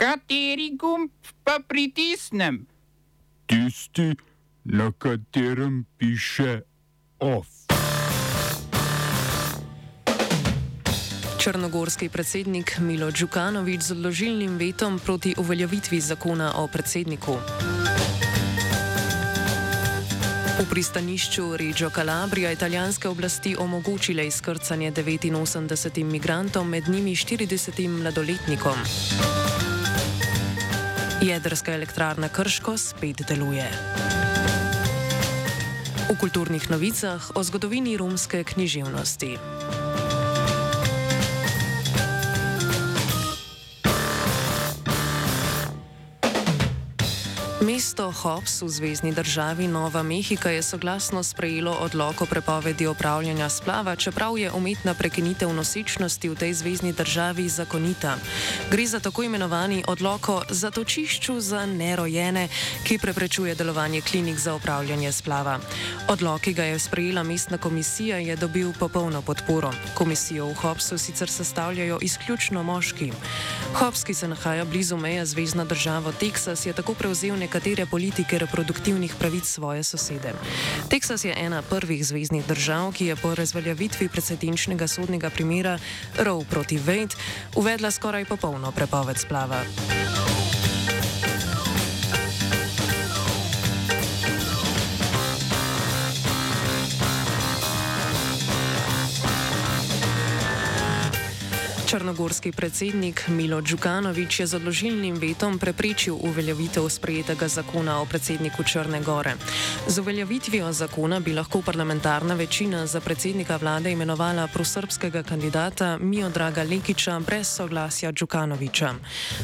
Kateri gumb pa pritisnem? Tisti, na katerem piše OF. Črnogorski predsednik Milo Djukanovič z odložilnim vetom proti uveljavitvi zakona o predsedniku. V pristanišču Reggio Calabria italijanske oblasti omogočile izkrcanje 89 migrantom, med njimi 40 mladoletnikom. Jedrska elektrarna Krško spet deluje. V kulturnih novicah o zgodovini romske književnosti. Mesto Hobbs v zvezdni državi Nova Mehika je soglasno sprejelo odloko prepovedi opravljanja splava, čeprav je umetna prekinitev nosečnosti v tej zvezdni državi zakonita. Gre za tako imenovani odloko zatočišču za nerojene, ki preprečuje delovanje klinik za opravljanje splava. Odlok, ki ga je sprejela mestna komisija, je dobil popolno podporo. Komisijo v Hobbsu sicer sestavljajo izključno moški. Hobbs, ki se nahaja blizu meje zvezdna država Teksas, je tako prevzel nekaj nekatere politike reproduktivnih pravic svoje sosede. Teksas je ena prvih zvezdnih držav, ki je po razveljavitvi precedenčnega sodnega primera Roe proti Wade uvedla skoraj popolno prepoved splava. Črnogorski predsednik Milo Djukanovič je z odložilnim vetom preprečil uveljavitev sprejetega zakona o predsedniku Črne Gore. Z uveljavitvijo zakona bi lahko parlamentarna večina za predsednika vlade imenovala prosrbskega kandidata Miodraga Lekiča brez soglasja Djukanoviča.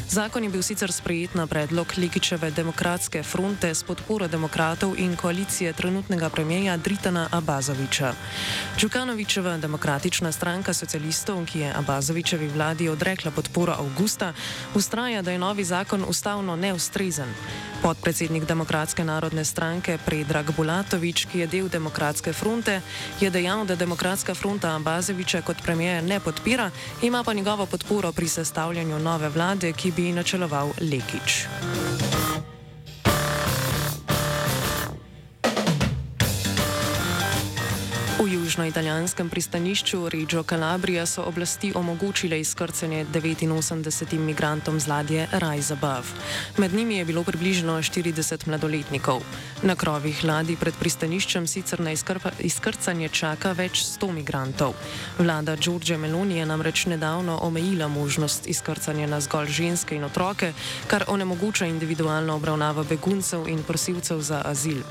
Zakon je bil sicer sprejet na predlog Lekičeve demokratske fronte s podporo demokratov in koalicije trenutnega premijeja Dritana Abazoviča. Djukanovičeva demokratična stranka socialistov, ki je Abazovičeva Janševi vladi odrekla podporo avgusta, ustraja, da je novi zakon ustavno neustrezen. Podpredsednik Demokratske narodne stranke Predrag Bulatovič, ki je del Demokratske fronte, je dejal, da Demokratska fronta Ambazeviča kot premijer ne podpira, ima pa njegovo podporo pri sestavljanju nove vlade, ki bi načeloval Lekič. V južnoitalijanskem pristanišču Reggio Calabria so oblasti omogočile izkrcanje 89 migrantom z ladje Rise Above. Med njimi je bilo približno 40 mladoletnikov. Na krovih ladij pred pristaniščem sicer na izkrcanje čaka več 100 migrantov. Vlada Giorgia Meloni je namreč nedavno omejila možnost izkrcanja na zgolj ženske in otroke, kar onemogoča individualno obravnavo beguncev in prosilcev za azil.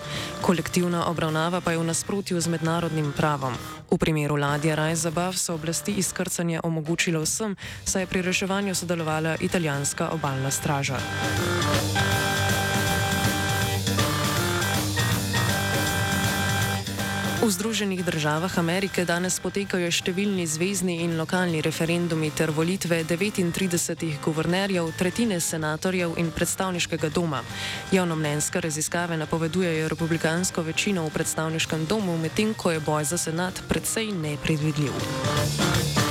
Kolektivna obravnava pa je v nasprotju z mednarodnim pravom. V primeru ladje Raj Zabav so oblasti izkrcanje omogočile vsem, saj je pri reševanju sodelovala italijanska obaljna straža. V Združenih državah Amerike danes potekajo številni zvezdni in lokalni referendumi ter volitve 39 guvernerjev, tretjine senatorjev in predstavniškega doma. Javnomnenjske raziskave napovedujejo republikansko večino v predstavniškem domu, medtem ko je boj za senat predvsej nepredvidljiv.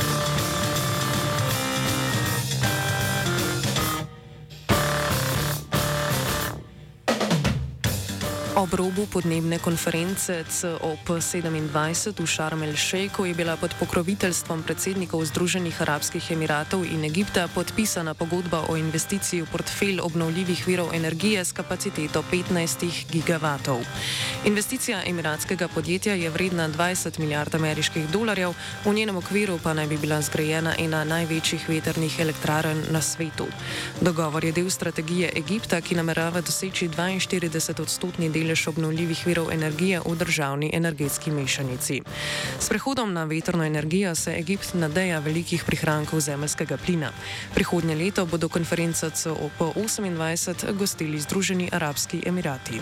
Ob robu podnebne konference COP27 v Šarmel-Šejku je bila pod pokroviteljstvom predsednikov Združenih arabskih emiratov in Egipta podpisana pogodba o investiciji v portfelj obnovljivih virov energije s kapaciteto 15 gigavatov. Investicija emiratskega podjetja je vredna 20 milijard ameriških dolarjev, v njenem okviru pa naj bi bila zgrajena ena največjih veternih elektrarn na svetu. Dogovor je del strategije Egipta, ki namerava doseči 42 odstotni del delež obnovljivih virov energije v državni energetski mešanici. S prehodom na vetrno energijo se Egipt nadeja velikih prihrankov zemljskega plina. Prihodnje leto bodo konferenco COP28 gostili Združeni arabski emirati.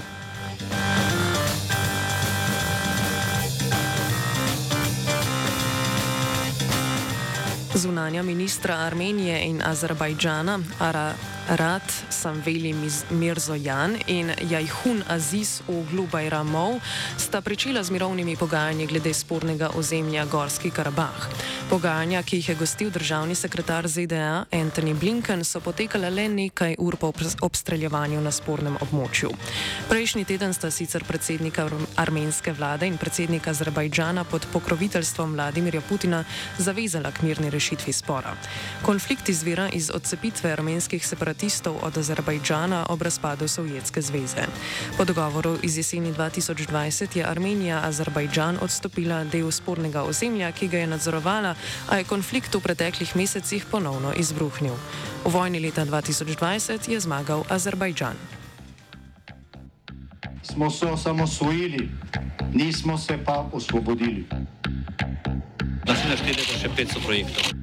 Zunanja ministra Armenije in Azerbajdžana Ara Rad Samveli Mirzojan in Jajhun Aziz Oglu Bajramov sta pričela z mirovnimi pogajanji glede spornega ozemlja Gorski Karabah. Pogajanja, ki jih je gostil državni sekretar ZDA Anthony Blinken, so potekala le nekaj ur po obstreljevanju na spornem območju. Prejšnji teden sta sicer predsednika armenske vlade in predsednika Azerbajdžana pod pokroviteljstvom Vladimirja Putina zavezala k mirni rešitvi spora. Konflikt izvira iz odcepitve armenskih separatistov od Azerbajdžana ob razpadu Sovjetske zveze. Po dogovoru iz jeseni 2020 je Armenija Azerbajdžan odstopila del spornega ozemlja, ki ga je nadzorovala, a je konflikt v preteklih mesecih ponovno izbruhnil. V vojni leta 2020 je zmagal Azerbajdžan. Smo se osamosvojili, nismo se pa osvobodili. Da se naštete še 500 projektov.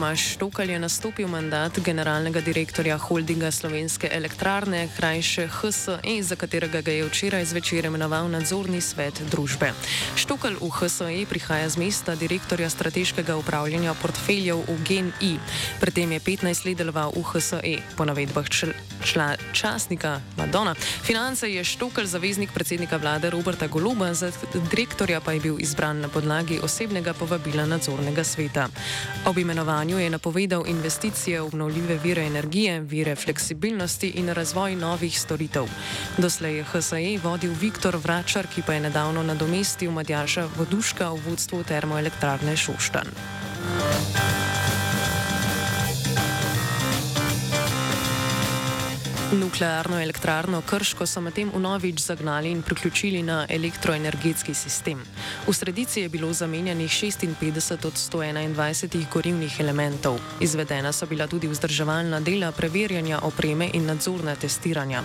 Tomaš Štokal je nastopil mandat generalnega direktorja holdinga Slovenske elektrarne, krajše HSE, za katerega ga je včeraj zvečer imenoval nadzorni svet družbe. Štokal v HSE prihaja z mesta direktorja strateškega upravljanja portfeljev v GNI. Predtem je 15 let deloval v HSE. Po navedbah čl čla časnika Madonna, finance je Štokal zaveznik predsednika vlade Roberta Goluba, za direktorja pa je bil izbran na podlagi osebnega povabila nadzornega sveta. Ob imenovanju je napovedal investicije v obnovljive vire energije, vire fleksibilnosti in razvoj novih storitev. Doslej je HSE vodil Viktor Vračar, ki pa je nedavno nadomestil Madjaša Voduška v vodstvu termoelektrarne Šoštan. Nuklearno elektrarno Krško so medtem vnovič zagnali in priključili na elektroenergetski sistem. V sredici je bilo zamenjanih 56 od 121 gorivnih elementov. Izvedena so bila tudi vzdrževalna dela preverjanja opreme in nadzorna testiranja.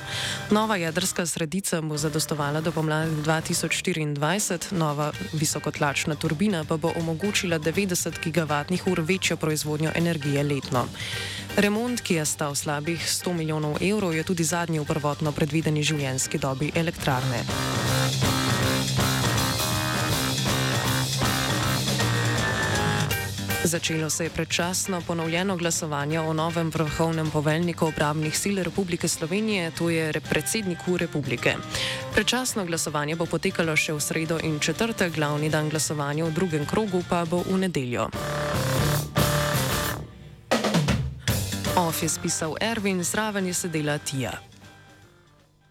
Nova jedrska sredica bo zadostovala do pomladi 2024, nova visokotlačna turbina pa bo omogočila 90 gigavatnih ur večjo proizvodnjo energije letno. Remont, ki je stal slabih 100 milijonov evrov, je tudi zadnji v prvotno predvideni življenjski dobi elektrarne. Začelo se je predčasno ponovljeno glasovanje o novem vrhovnem poveljniku obramnih sil Republike Slovenije, to je predsedniku republike. Predčasno glasovanje bo potekalo še v sredo in četrtek, glavni dan glasovanja v drugem krogu pa bo v nedeljo. Of je spisal Erwin, zraven je sedela Tija.